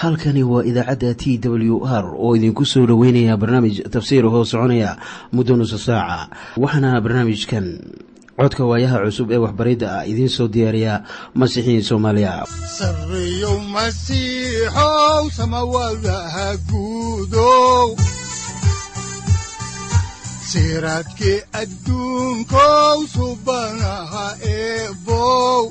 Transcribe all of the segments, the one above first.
halkani waa idaacadda t w r oo idinku soo dhoweynaya barnaamij tafsiir hoo soconaya muddo nusa saaca waxaana barnaamijkan codka waayaha cusub ee waxbaridda ah idiin soo diyaariya masiixiin soomaaliya. Guudow siraadkii adduunkow subanaha eebow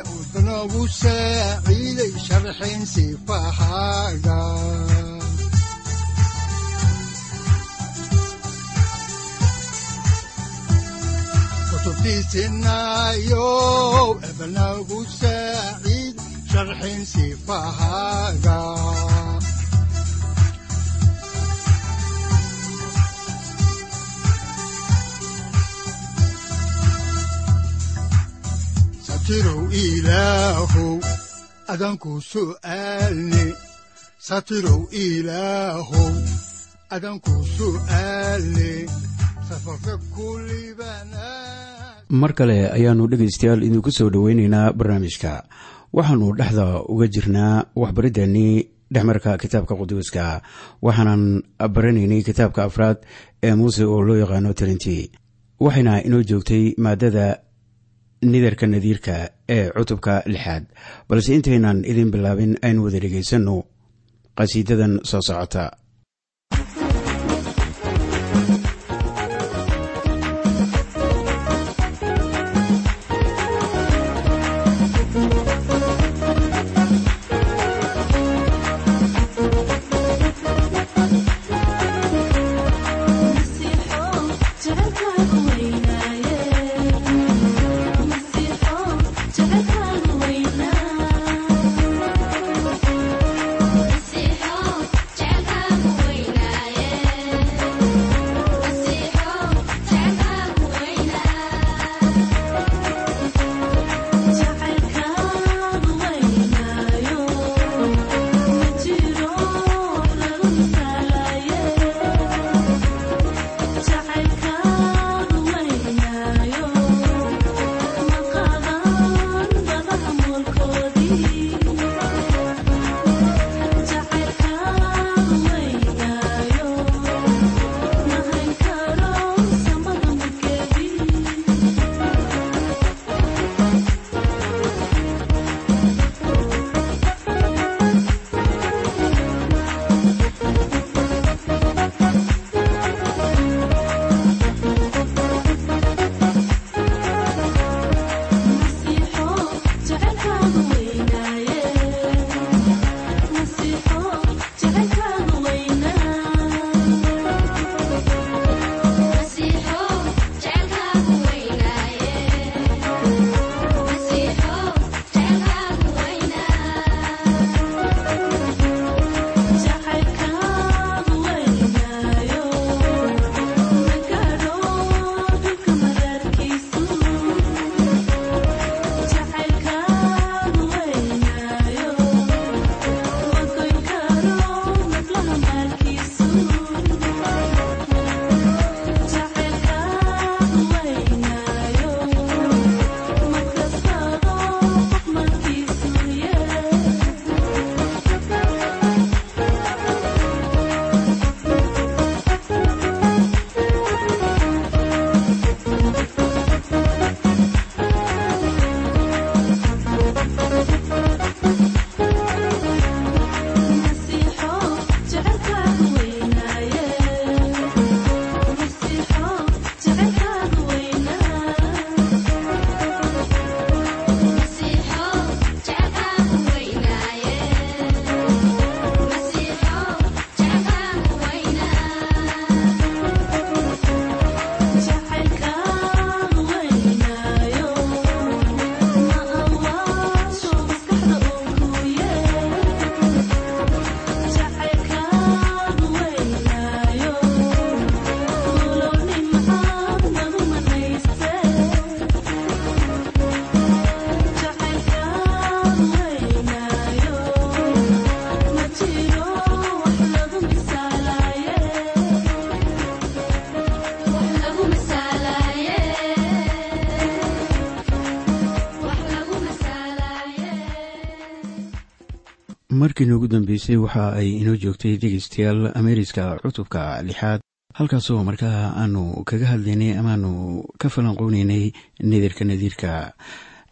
udanogu saaciiday sharxin sifahaaga kutubtiisinayow ebanagu saaciid sharxin sifahaaga satirow ilaahow adanku su'aalne satirow ilaahow adanku su'aalne safarka kulibana mar kale ayaannu dhegaystayaal idinku soo dhoweynaynaa barnaamijka waxaannu dhexda uga jirnaa waxbariddeenii dhexmarka kitaabka quduuska waxaanan baranaynay kitaabka afraad ee muuse oo loo yaqaano tirinti waxayna inoo joogtay maadada nidarka nadiirka ee cutubka lixaad. Balse intaynan idin bilaabin aynu wada dhegaysanno qhasiidadan soo socota markii noogu dambeysay waxa ay inoo joogtay dhegeystayaal ameeriska cutubka lixaad. Halkaasoo markaa aanu kaga hadlaynay amaanu ka falanqooneynay nidirka nadiirka.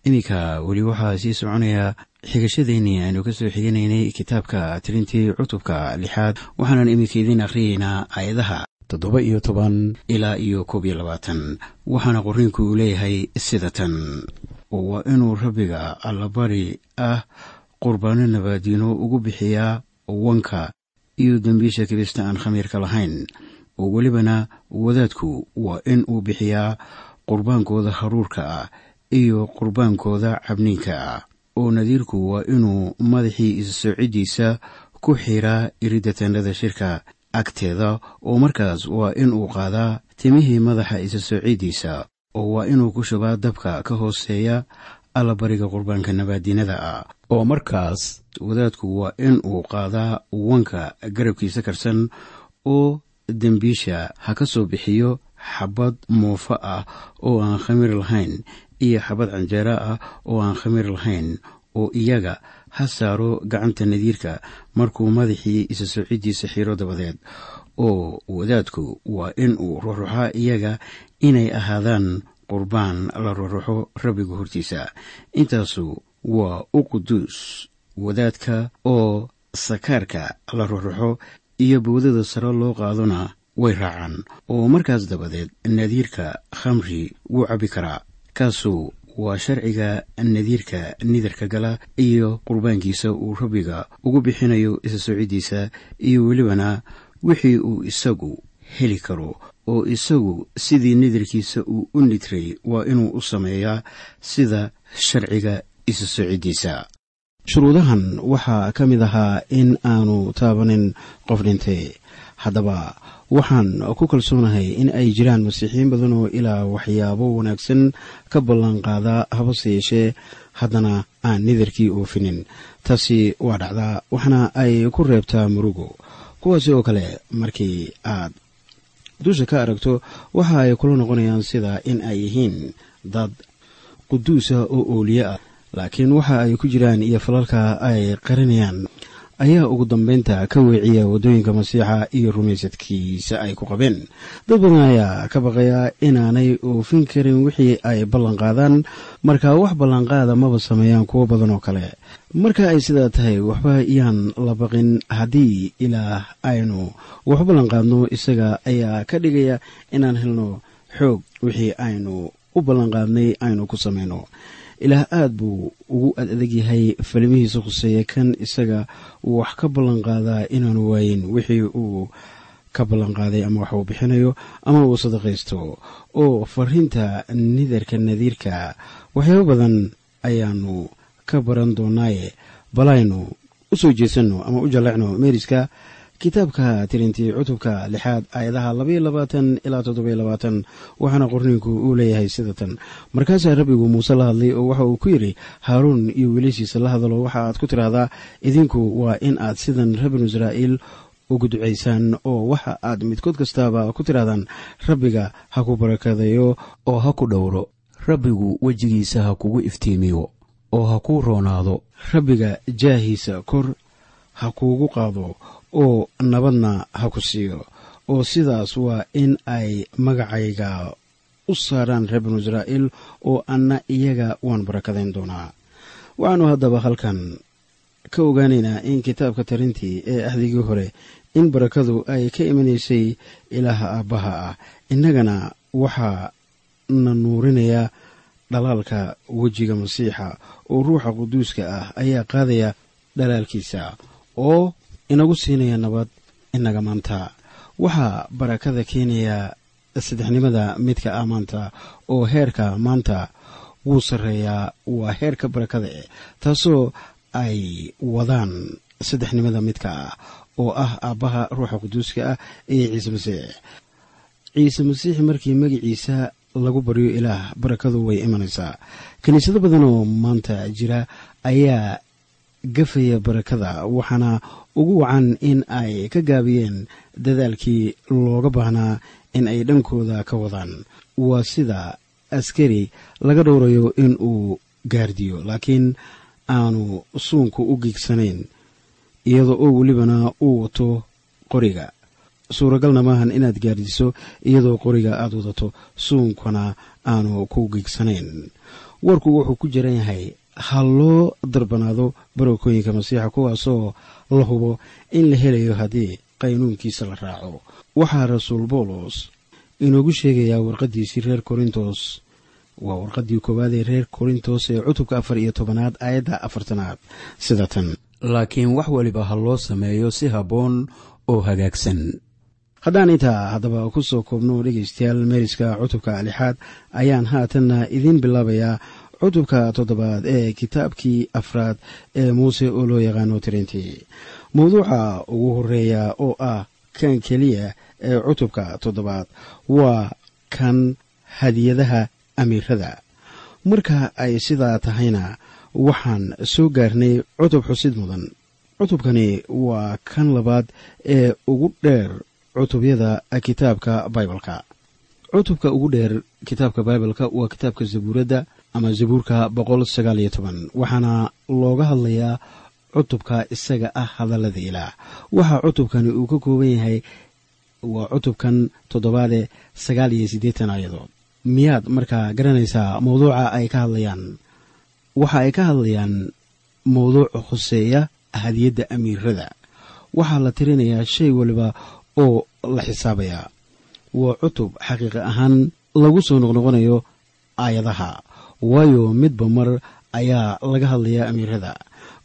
Iminka weli waxaa sii soconaya xigashadeenii aynu ka soo xiganaynay kitaabka tirintii cutubka lixaad waxaanan iminka idiin akhriyeynaa aayadaha toddoba iyo toban ilaa iyo koob iyo labaatan. Waxaana qoriinku uu leeyahay sida tan. Waa inuu rabbiga allabari ah qurbaano nabaadiino ugu bixiyaa wanka iyo dembiisha kirista aan khamiirka lahayn. Oo welibana wadaadku waa in uu bixiyaa qurbaankooda haruurka ah iyo qurbaankooda cabniinka ah. Oo nadiirku waa inuu madaxii isasoocidiisa ku xiraa iridda tannada shirka agteeda oo markaas waa in uu qaadaa timihii madaxa isasoocidiisa oo waa inuu ku shubaa dabka ka hooseeya allabariga qurbaanka nabaadinada ah. Oo markaas wadaadku waa in uu qaadaa wanka garabkiisa karsan oo dembiisha ha ka soo bixiyo xabad muufo ah oo aan khamiir lahayn iyo xabad canjeero ah oo aan khamiir lahayn oo iyaga ha saaro gacanta nadiirka. Markuu madaxii isa soocidiisa xiro dabadeed oo wadaadku waa in uu ruruxaa iyaga inay ahaadaan qurbaan la ruruxo rabbiga hortiisa. Intaasu waa u quduus wadaadka oo sakaarka la ruruxo iyo bowdada sare loo qaadona way raacaan. Oo markaas dabadeed nadiirka khamri wuu cabbi karaa. Kaasu waa sharciga nadiirka nidarka gala iyo qurbaankiisa uu rabbiga ugu bixinayo isa soocidiisa iyo welibana wixii uu isagu heli karo oo isagu sidii nidarkiisa uu u nidray waa inuu u sameeyaa sida sharciga isa soocidiisa shuruudahan waxaa ka mid ahaa in aanu taabanin qof dhintay haddaba waxaan ku kalsoonahay in ay jiraan masiixiyiin badan oo ilaa waxyaabo wanaagsan ka ballanqaada habase yeeshee haddana aan nidarkii oofinin taasi waa dhacdaa waxna ay ku reebtaa murugo. Kuwaasi oo kale markii aad dusha ka aragto waxa ay kula noqonayaan sida in ay yihiin dad quduusa oo ooliye ah laakiin waxa ay ku jiraan iyo falalka ay qarinayaan ayaa ugu dambeynta ka weeciya waddooyinka masiixa iyo rumaysadkiisa ay ku qabeen. Dad badan ayaa ka baqaya inaanay oofin karin wixii ay ballanqaadaan marka wax ballanqaada maba sameeyaan kuwo badan oo kale. Marka ay sidaa tahay waxba yaan la baqin haddii ilaah aynu wax ballanqaadno isaga ayaa ka dhigaya inaan helno xoog wixii aynu u ballanqaadnay aynu ku samayno ilaah aad buu ugu ad adag yahay falimihiisa khuseeya kan isaga wax ka ballanqaadaa inaanu waayin. Wixii uu ka ballanqaaday ama wax uu bixinayo ama uu sadaqaysto. Oo fariinta nidarka nadiirka waxyaabo badan ayaanu ka baran doonaaye. Balaynu u soo jeesanno ama u jalleecno meeriska kitaabka tirintii cutubka lixaad aayadaha labaiyo labaatan ilaa toddobiyo labaatan waxaana qorniinku uu leeyahay sida tan. Markaasaa rabbigu muuse la hadlay oo waxa uu ku yidhi haaruun iyo wiilashiisa la hadalo waxa aad ku tidhaahdaa idinku waa in aad sidan reer binu israa'iil ugu ducaysaan oo waxa aad midkood kastaaba ku tidhahdaan rabbiga ha ku barakadayo oo ha ku dhowro. Rabbigu wejigiisa ha kugu iftiimiyo oo ha kuu roonaado. Rabbiga jaahiisa kor ha kuugu qaado oo nabadna ha ku siiyo oo sidaas waa in ay magacayga u saaraan reer binu israa'iil oo anna iyaga waan barakadayn doonaa. Waxaanu haddaba halkan ka ogaanaynaa in kitaabka tarintii ee ahdigii hore in barakadu ay ka imanaysay ilaaha aabbaha ah innagana waxaa na nuurinayaa dhalaalka wejiga masiixa oo ruuxa quduuska ah ayaa qaadaya dhalaalkiisa oo inagu siinaya nabad inaga maanta. Waxaa barakada keenaya saddexnimada midka ah maanta oo heerka maanta wuu sarreeyaa waa heerka barakada eh taasoo ay wadaan saddexnimada midka ah oo ah aabbaha ruuxa quduuska ah iyo ciise masiix. Ciise masiix markii magiciisa lagu baryo ilaah barakadu way imanaysaa. Kiniisado badan oo maanta jira ayaa gafaya barakada waxaana ugu wacan in ay ka gaabiyeen dadaalkii looga baahnaa in ay dhankooda ka wadaan. Waa sida askari laga dhowrayo in uu gaardiyo laakiin aanu suunku u giigsanayn iyadoo oo welibana uu wato qoriga. Suuragalna maahan inaad gaardiso iyadoo qoriga aad wadato suunkuna aanu ku gigsanayn warku wuxuu ku jiran yahay ha loo darbanaado barookooyinka masiixa kuwaasoo la hubo in la helayo haddii qaynuunkiisa la raaco. Waxaa rasuul boolos inoogu sheegayaa warqaddiisii reer korintos. Waa warqaddii koowaad ee reer korintos ee cutubka afar iyo tobanaad aayadda afartanaad. Sida tan. Laakiin wax waliba ha loo sameeyo si habboon oo hagaagsan. Haddaan intaa haddaba ku soo koobno dhegaystayaal meeriska cutubka lixaad ayaan haatanna idiin bilaabayaa cutubka toddobaad ee kitaabkii afraad ee muuse oo loo yaqaano tirintii mawduuca ugu horreeya oo ah kan keliya ee cutubka toddobaad waa kan hadiyadaha amiirada marka ay sidaa tahayna waxaan soo gaarnay cutub xusid mudan. Cutubkani waa kan labaad ee ugu dheer cutubyada kitaabka baibalka cutubka ugu dheer kitaabka baibalka waa kitaabka zabuuradda ama zabuurka boqol sagaal iyo toban. Waxaana looga hadlayaa cutubka isaga ah hadallada ilaah waxaa cutubkani uu ka kooban yahay waa cutubkan toddobaadee sagaal iyo siddeetan aayadood. Miyaad markaa garanaysaa mawduuca ay ka hadlayaan? Waxa ay ka hadlayaan mawduuc khuseeya hadiyadda amiirada waxaa la tirinayaa shay waliba oo la xisaabayaa. Waa cutub xaqiiqi ahaan lagu soo noqnoqonayo aayadaha waayo midba mar ayaa laga hadlayaa amiirada.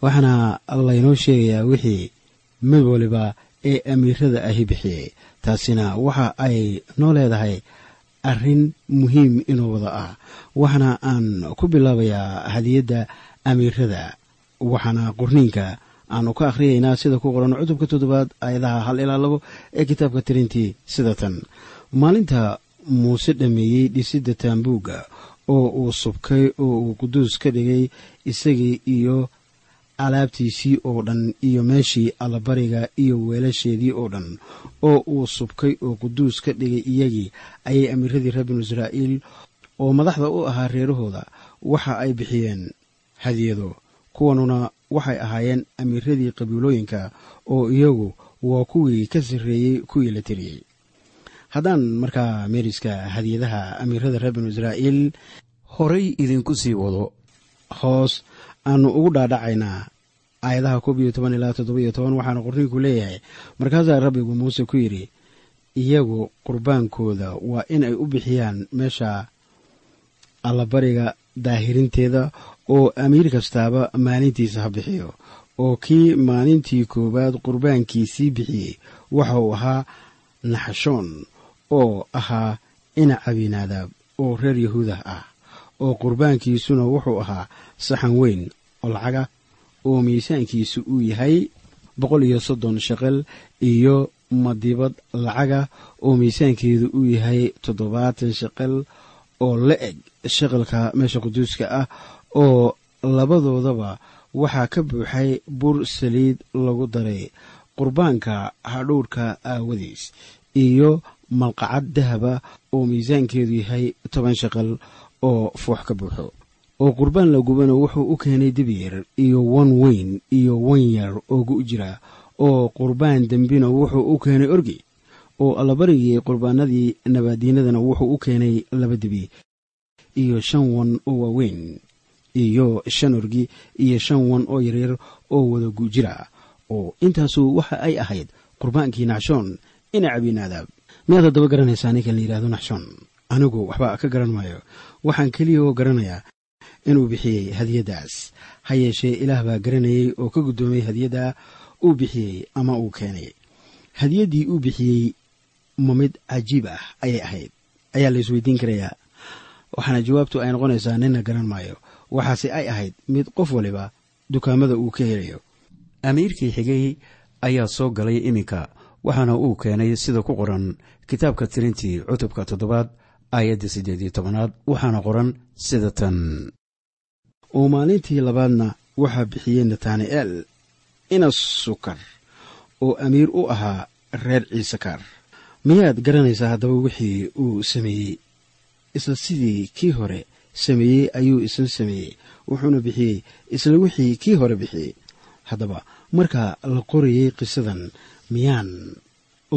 Waxaana laynoo sheegayaa wixii mid waliba ee amiirada ahi bixiyey. Taasina waxa ay noo leedahay arrin muhiim inoo wada ah. Waxaana aan ku bilaabayaa hadiyadda amiirada waxaana qorniinka aanu ka akhriyaynaa sida ku qoran cutubka toddobaad aayadaha hal ilaa labo ee kitaabka tirintii sida tan maalinta muuse dhameeyey dhisidda taambuugga oo uu subkay oo uu quduus ka dhigay isagii iyo alaabtiisii oo dhan iyo meeshii allabariga iyo weelasheedii oo dhan oo uu subkay oo quduus ka dhigay iyagii ayay amiiradii reer binu israa'iil oo madaxda u ahaa reerahooda waxa ay bixiyeen hadiyado kuwanuna waxay ahaayeen amiiradii qabiilooyinka oo iyagu waa kuwii ka sarreeyey kuwii la tiriyey haddaan markaa meeriska hadiyadaha amiirada reer binu israa'iil horay idinku sii wado hoos aanu ugu dhaadhacaynaa aayadaha koob iyo toban ilaa toddoba iyo toban waxaana qorniinku leeyahay markaasaa rabbigu muuse ku yidhi iyagu qurbaankooda waa in ay u bixiyaan meesha allabariga daahirinteeda oo amiir kastaaba maalintiisa ha bixiyo oo kii maalintii koowaad qurbaankiisii bixiyey waxa uu ahaa naxashoon oo ahaa ina cabinaadaab oo reer yahuudah ah oo qurbaankiisuna wuxuu ahaa saxan weyn oo lacaga oo miisaankiisu uu yahay boqol iyo soddon shaqal iyo madibad lacaga oo miisaankeedu uu yahay toddobaatan shaqal oo la eg shaqalka meesha quduuska ah oo labadoodaba waxaa ka buuxay bur saliid lagu daray qurbaanka hadhowrka aawadiis iyo malqacad dahaba oo miisaankeedu yahay toban shaqal oo foox ka buuxo. Oo qurbaan la gubana wuxuu u keenay dibyar iyo wan weyn iyo wan yar oo gu jira. Oo qurbaan dembina wuxuu u keenay orgi. Oo allabarigii qurbaanadii nabaadiinadana wuxuu u keenay laba dibi iyo shan wan oo waaweyn iyo shan orgi iyo shan wan oo yaryar oo wada gujira oo intaasu waxa ay ahayd qurbaankii naxshoon ina cabinaadaab miyaad haddaba garanaysaa ninkan la yidhahdo naxshoon anigu waxba ka garan maayo. Waxaan keliya oo garanayaa inuu bixiyey hadiyaddaas ha yeeshee ilaah baa garanayey oo ka guddoomay hadiyadda uu bixiyey ama uu keenay. Hadiyaddii uu bixiyey ma mid cajiib ah ayay ahayd. Ayaa la isweydiin karayaa. Waxaana jawaabtu ay noqonaysaa nina garan maayo. Waxaase ay ahayd mid qof waliba dukaamada uu ka helayo. Amiirkii xigay ayaa soo galay iminka waxaana uu keenay sida ku qoran kitaabka tirintii cutubka toddobaad aayadda siddeed iyo tobanaad waxaana qoran sida tan. Oo maalintii labaadna waxaa bixiyey natanael inas sukar oo amiir u ahaa reer ciisakar miyaad garanaysaa haddaba wixii uu sameeyey? Isla sidii kii hore sameeyey ayuu isna sameeyey wuxuuna bixiyey isla wixii kii hore bixiyey. Haddaba marka la qorayey qisadan miyaan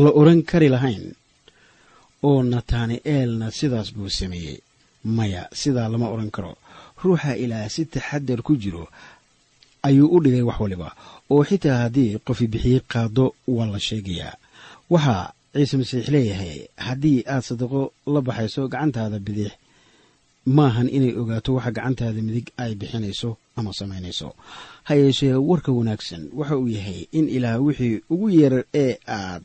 la odhan kari lahayn? Oo natani'eelna sidaas buu sameeyey. Maya sidaa lama odhan karo. Ruuxa ilaah si taxadar ku jiro ayuu u dhigay wax waliba. Oo xitaa haddii qofi bixiyey qaado waa la sheegayaa. Waxaa ciise masiix leeyahay haddii aad sadaqo la baxayso gacantaada bidix maahan inay ogaato waxa gacantaada midig ay bixinayso ama samaynayso. Ha yeeshee warka wanaagsan waxa uu yahay in ilaah wixii ugu yeerar ee aad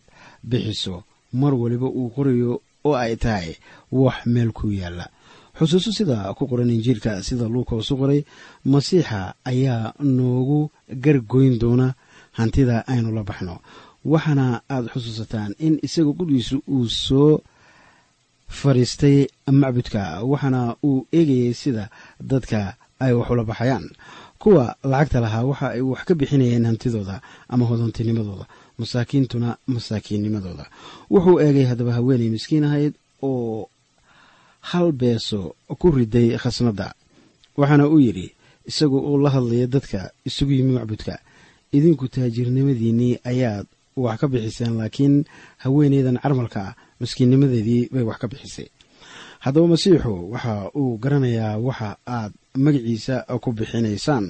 bixiso mar waliba uu qorayo oo ay tahay wax meel ku yaalla. Xusuuso sida ku qoran injiilka sida luukas u qoray masiixa ayaa noogu gargoyn doona hantida aynu la baxno. Waxaana aad xusuusataan in isaga qudhiisu uu soo fadhiistay macbudka waxaana uu eegayay sida dadka ay wax ula baxayaan. Kuwa lacagta lahaa waxa ay wax ka bixinayeen hantidooda ama hodantinimadooda masaakiintuna masaakiinnimadooda. Wuxuu eegay haddaba haweenay miskiin ahayd oo hal beeso ku riday khasnadda waxaana uu yidhi isagu uu la hadlaya dadka isugu yimi macbudka. Idinku taajirnimadiinnii ayaad wax ka bixiseen laakiin haweenaydan carmalka ah miskiinnimadeedii bay wax ka bixisay. Haddaba masiixu waxa uu garanayaa waxa aad magaciisa ku bixinaysaan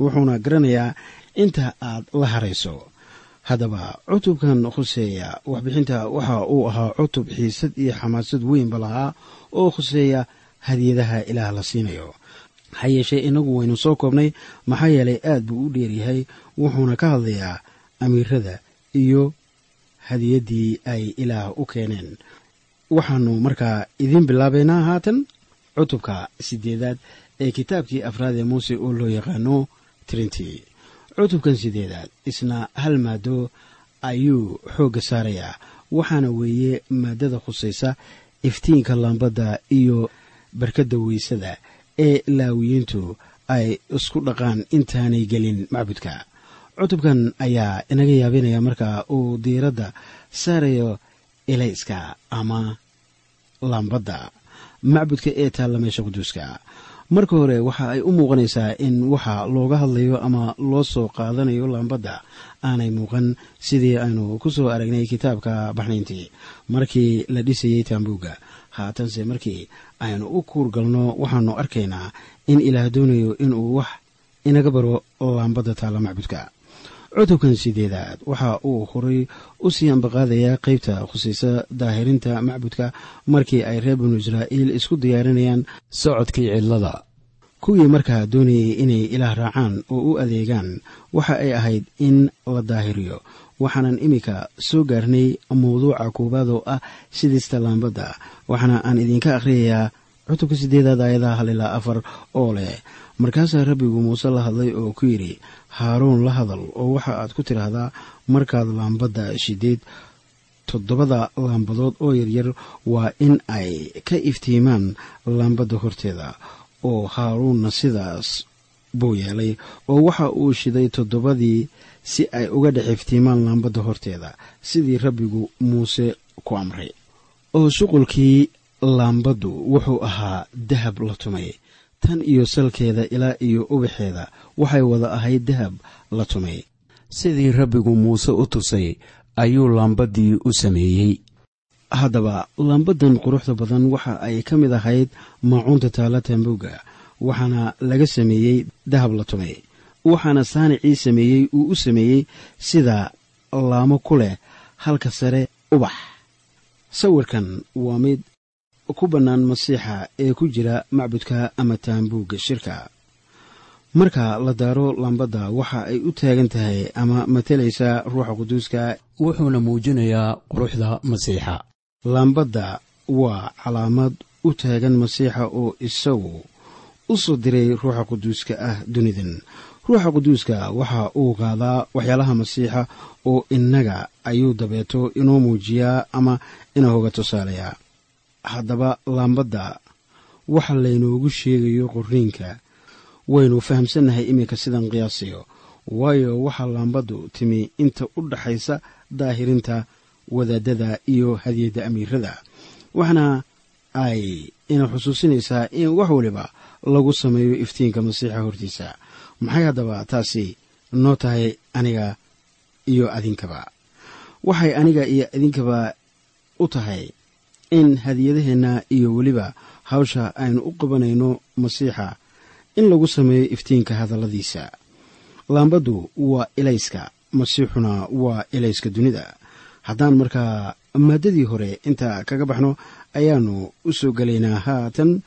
wuxuuna garanayaa inta aad la harayso. Haddaba cutubkan khuseeya waxbixinta waxa uu ahaa cutub xiisad iyo xamaasad weynba lahaa oo khuseeya hadiyadaha ilaah la siinayo. Ha yeeshee inagu waynu soo koobnay maxaa yeelay aad buu u dheeryahay wuxuuna ka hadlayaa amiirada iyo hadiyaddii ay ilaah u keeneen. Waxaanu markaa idiin bilaabaynaa haatan cutubka sideedaad ee kitaabkii afraad ee muuse oo loo yaqaano trinti cutubkan sideedaad isna hal maado ayuu xoogga saarayaa waxaana weeye maadada khusaysa iftiinka lambadda iyo barkadda weysada ee laawiyiintu ay isku dhaqaan intaanay gelin macbudka cutubkan ayaa inaga yaabinaya marka uu diiradda saarayo elayska ama lambadda. Macbudka ee taalla meesha quduuska. Marka hore waxa ay u muuqanaysaa in waxa looga hadlayo ama loo soo qaadanayo lambadda aanay muuqan. Sidii aynu ku soo aragnay kitaabka baxnayntii markii la dhisayey taambuugga. Haatanse markii aynu u kuur galno waxaanu arkaynaa in ilaah doonayo inuu wax inaga baro lambadda taalla macbudka cutubkan sideedaad waxa uu horay u sii ambaqaadayaa qeybta khusaysa daahirinta macbudka markii ay reer binu israa'iil isku diyaarinayaan socodkii cidlada kuwii markaa doonayay inay ilaah raacaan oo u adeegaan waxa ay ahayd in la daahiriyo waxaanan iminka soo gaarnay mawduuca koowaad oo ah sidista laambadda waxaana aan idinka akhriyayaa cutubka sideedaad aayadaha hal ilaa afar oo leh. Markaasaa rabbigu muuse la hadlay oo ku yidhi haaruun la hadal oo waxa aad ku tidhaahdaa markaad laambadda shideed toddobada laambadood oo yaryar waa in ay ka iftiimaan laambadda horteeda. Oo haaruunna sidaas buu yeelay oo waxa uu shiday toddobadii si ay uga dhex iftiimaan laambadda horteeda sidii rabbigu muuse ku amray. Oo shuqulkii laambaddu wuxuu ahaa dahab la tumay. Tan iyo salkeeda ilaa iyo ubaxeeda waxay wada ahayd dahab la tumay. Sidii rabbigu muuse u tusay ayuu laambaddii u sameeyey. Haddaba laambaddan quruxda badan waxa ay ka mid ahayd maacuunta taalla taambuugga waxaana laga sameeyey dahab la tumay. Waxaana saanicii sameeyey uu u sameeyey sida laamo ku leh halka sare ubax. Sawirkan waa mid ku bannaan masiixa ee ku jira macbudka ama taambuugga shirka. Marka la daaro lambadda waxa ay u taagan tahay ama matalaysaa ruuxa quduuska wuxuuna muujinayaa quruxda masiixa. lambadda waa calaamad u taagan masiixa oo isagu u soo diray ruuxa quduuska ah dunidan ruuxa quduuska waxa uu qaadaa waxyaalaha masiixa oo innaga ayuu dabeeto inoo muujiyaa ama ina hoga tusaalayaa haddaba laambadda waxa laynoogu sheegayo qorriinka waynu fahamsannahay iminka sidan qiyaasayo waayo waxaa laambaddu timi inta u dhaxaysa daahirinta wadaadada iyo hadiyadda amiirada waxaana ay ina xusuusinaysaa in wax waliba lagu sameeyo iftiinka masiixa hortiisa. Maxay haddaba taasi noo tahay aniga iyo adinkaba? Waxay aniga iyo idinkaba u tahay in hadiyadaheenna iyo weliba hawsha aynu u qabanayno masiixa in lagu sameeyo iftiinka hadalladiisa. Laambaddu waa ilayska masiixuna waa ilayska dunida. Haddaan markaa maaddadii hore inta kaga baxno ayaannu u soo gelaynaa haatan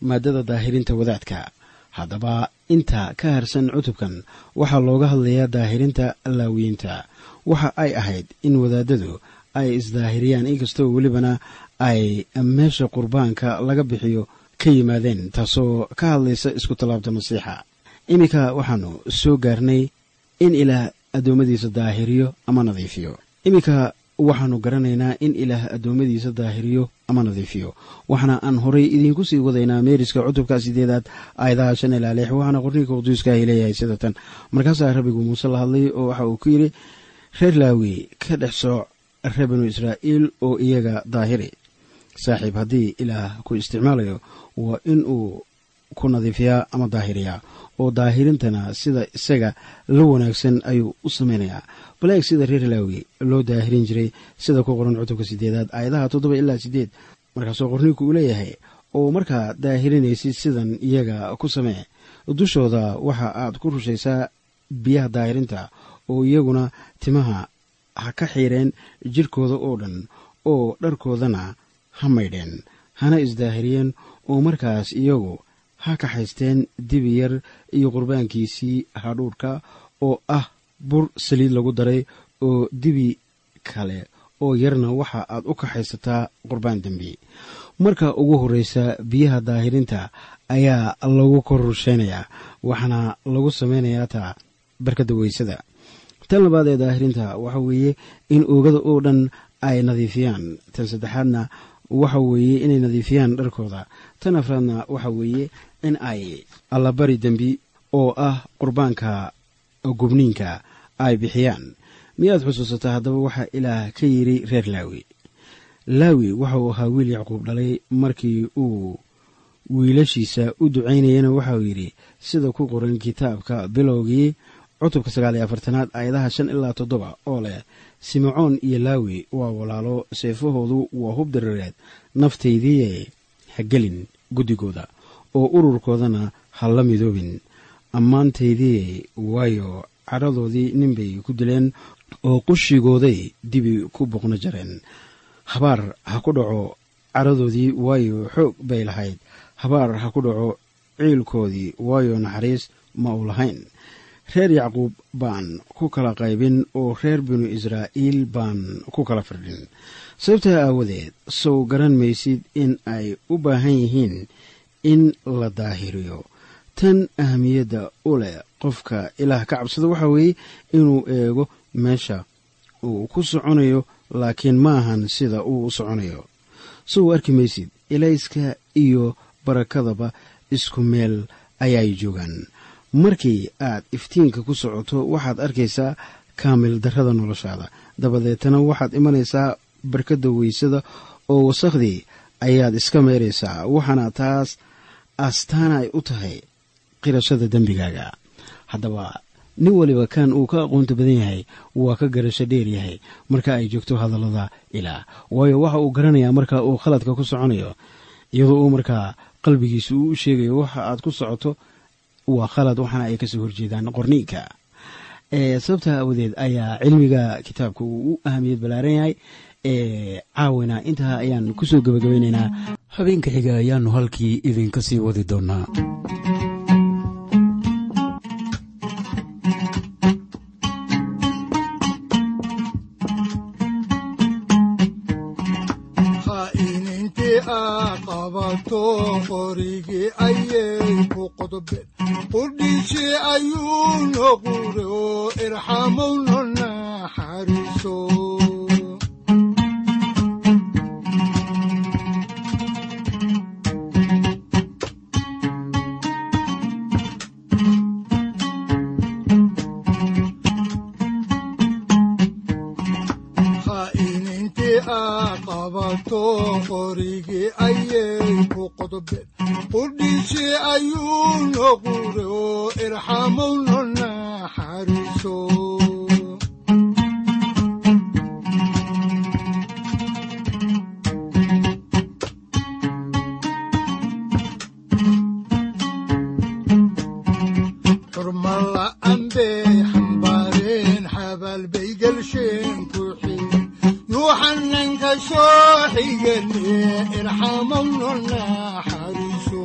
maaddada daahirinta wadaadka. Haddaba inta ka harsan cutubkan waxaa looga hadlayaa daahirinta laawiyiinta waxa ay ahayd in wadaadadu ay isdaahiriyaan inkastoo welibana ay meesha qurbaanka laga bixiyo ka yimaadeen taasoo ka hadlaysa isku tallaabta masiixa. Iminka waxaannu soo gaarnay in ilaah addoommadiisa daahiriyo ama nadiifiyo. Iminka waxaannu garanaynaa in ilaah addoommadiisa daahiriyo ama nadiifiyo. Waxaana aan horay idiinku sii wadaynaa meeriska cutubka sideedaad aayadaha shan ilaa lix waxaana qorniinka quduuska ay leeyahay sida tan markaasaa rabbigu muuse la hadlay oo waxa uu ku yidhi reer laawi ka dhex sooc reer banu israa'iil oo iyaga daahiri saaxiib haddii ilaah ku isticmaalayo waa in uu ku nadiifiyaa ama daahiriyaa oo daahirintana sida isaga la wanaagsan ayuu u samaynayaa baleeg sida reer laawi loo daahirin jiray sida ku qoran cutubka sideedaad aayadaha toddoba ilaa sideed markaasoo qorniinku uu leeyahay oo markaa daahirinaysid sidan iyaga ku samee dushooda waxa aad ku rushaysaa biyaha daahirinta oo iyaguna timaha ha ka xiireen jidhkooda oo dhan oo dharkoodana ha maydheen hana isdaahiriyeen oo markaas iyagu ha kaxaysteen dibi yar iyo qurbaankiisii hadhuudhka oo ah bur saliid lagu daray oo dibi kale oo yarna waxa aad u kaxaysataa qurbaan dembi. Marka ugu horreysa biyaha daahirinta ayaa lagu kor rusheynayaa waxaana lagu samaynayaa taa barkadda weysada. Tan labaad ee daahirinta waxa weeye in oogada oo dhan ay nadiifiyaan. Tan saddexaadna waxa weeye inay nadiifiyaan dharkooda. Tan afraadna waxa weeye in ay allabari dembi oo ah qurbaanka gubniinka ay bixiyaan. Miyaad xusuusataa haddaba waxaa ilaah ka yidhi reer laawi. Laawi waxa uu ahaa wiil yacquub dhalay markii uu wiilashiisa u ducaynayana waxauu yidhi sida ku qoran kitaabka bilowgii cutubka sagaal iyo afartanaad aayadaha shan ilaa toddoba oo leh simecoon iyo laawi waa walaalo seefahoodu waa hub naftaydiiye ha gelin guddigooda oo ururkoodana ha la midoobin ammaantaydiiye waayo cadhadoodii ninbay ku dileen oo qushigooday dibi ku boqno jareen. Habaar ha ku dhaco cadhadoodii waayo xoog bay lahayd. Habaar ha ku dhaco ciilkoodii waayo naxariis ma u lahayn reer yacquub baan ku kala qaybin oo reer binu israa'iil baan ku kala firdhin. Sababtaa aawadeed sow garan maysid in ay u baahan yihiin in la daahiriyo. Tan ahamiyadda u leh qofka ilaah ka cabsada waxaa weeye inuu eego meesha uu ku soconayo laakiin ma ahan sida uu u soconayo. Sow arki maysid ilayska iyo barakadaba isku meel ayaay joogaan markii aad iftiinka ku socoto waxaad arkaysaa kaamil darrada noloshaada. Dabadeetana waxaad imanaysaa barkadda weysada oo wasakhdii ayaad iska meeraysaa waxaana taas astaana ay u tahay qirashada dembigaaga. Haddaba nin waliba kan uu ka aqoonta badan yahay waa ka garasho dheer yahay. Marka ay joogto hadallada ilaah waayo waxa uu garanayaa marka uu khaladka ku soconayo iyadoo uu markaa qalbigiisa uu u sheegayo waxa aad ku socoto waa khalad waxaana ay ka soo horjeedaan qorniinka. Sababtaa awadeed ayaa cilmiga kitaabka uu ahamiyad ballaaran yahay. Caawina intaa ayaan ku soo gabagabeynaynaa habeenka xiga ayaannu halkii idinka sii wadi doonaa qabato qorigii ayay ayuu noqure oo irxamowno xigane irxamawno naxariiso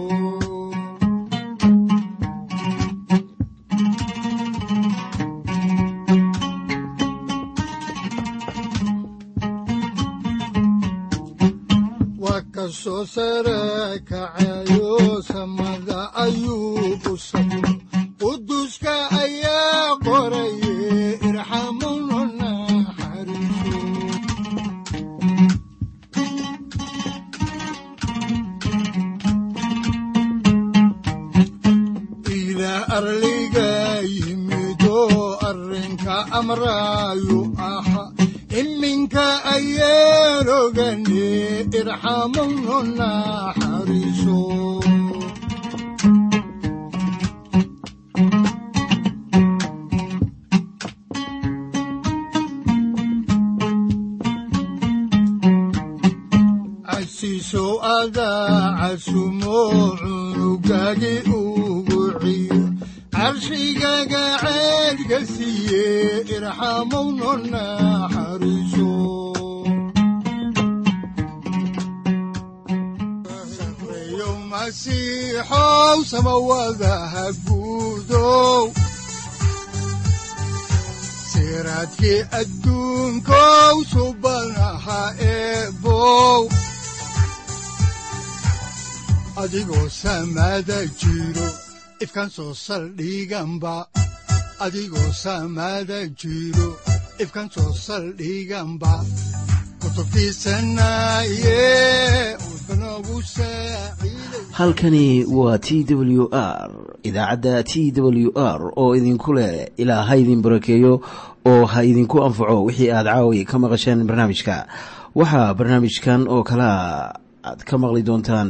waa ka soo sare kacayo samada ayuu casiisow adaa casumo cunugagi ugu ciyo. Carshigaga ceedka siiye irxamawno naxariiso sareeyow masiixow samawadaha guudow siraadkii adduunkow subanaha eebow adigoo samada jiro ifkan soo saldhiganba adigoo samada jiro ifkan soo saldhiganba halkani waa t w r idaacadda t w r oo idinku leh ilaa ha idin barakeeyo oo ha idinku anfaco wixii aad caawi ka maqasheen barnaamijka. Waxaa barnaamijkan oo kalea aad ka maqli doontaan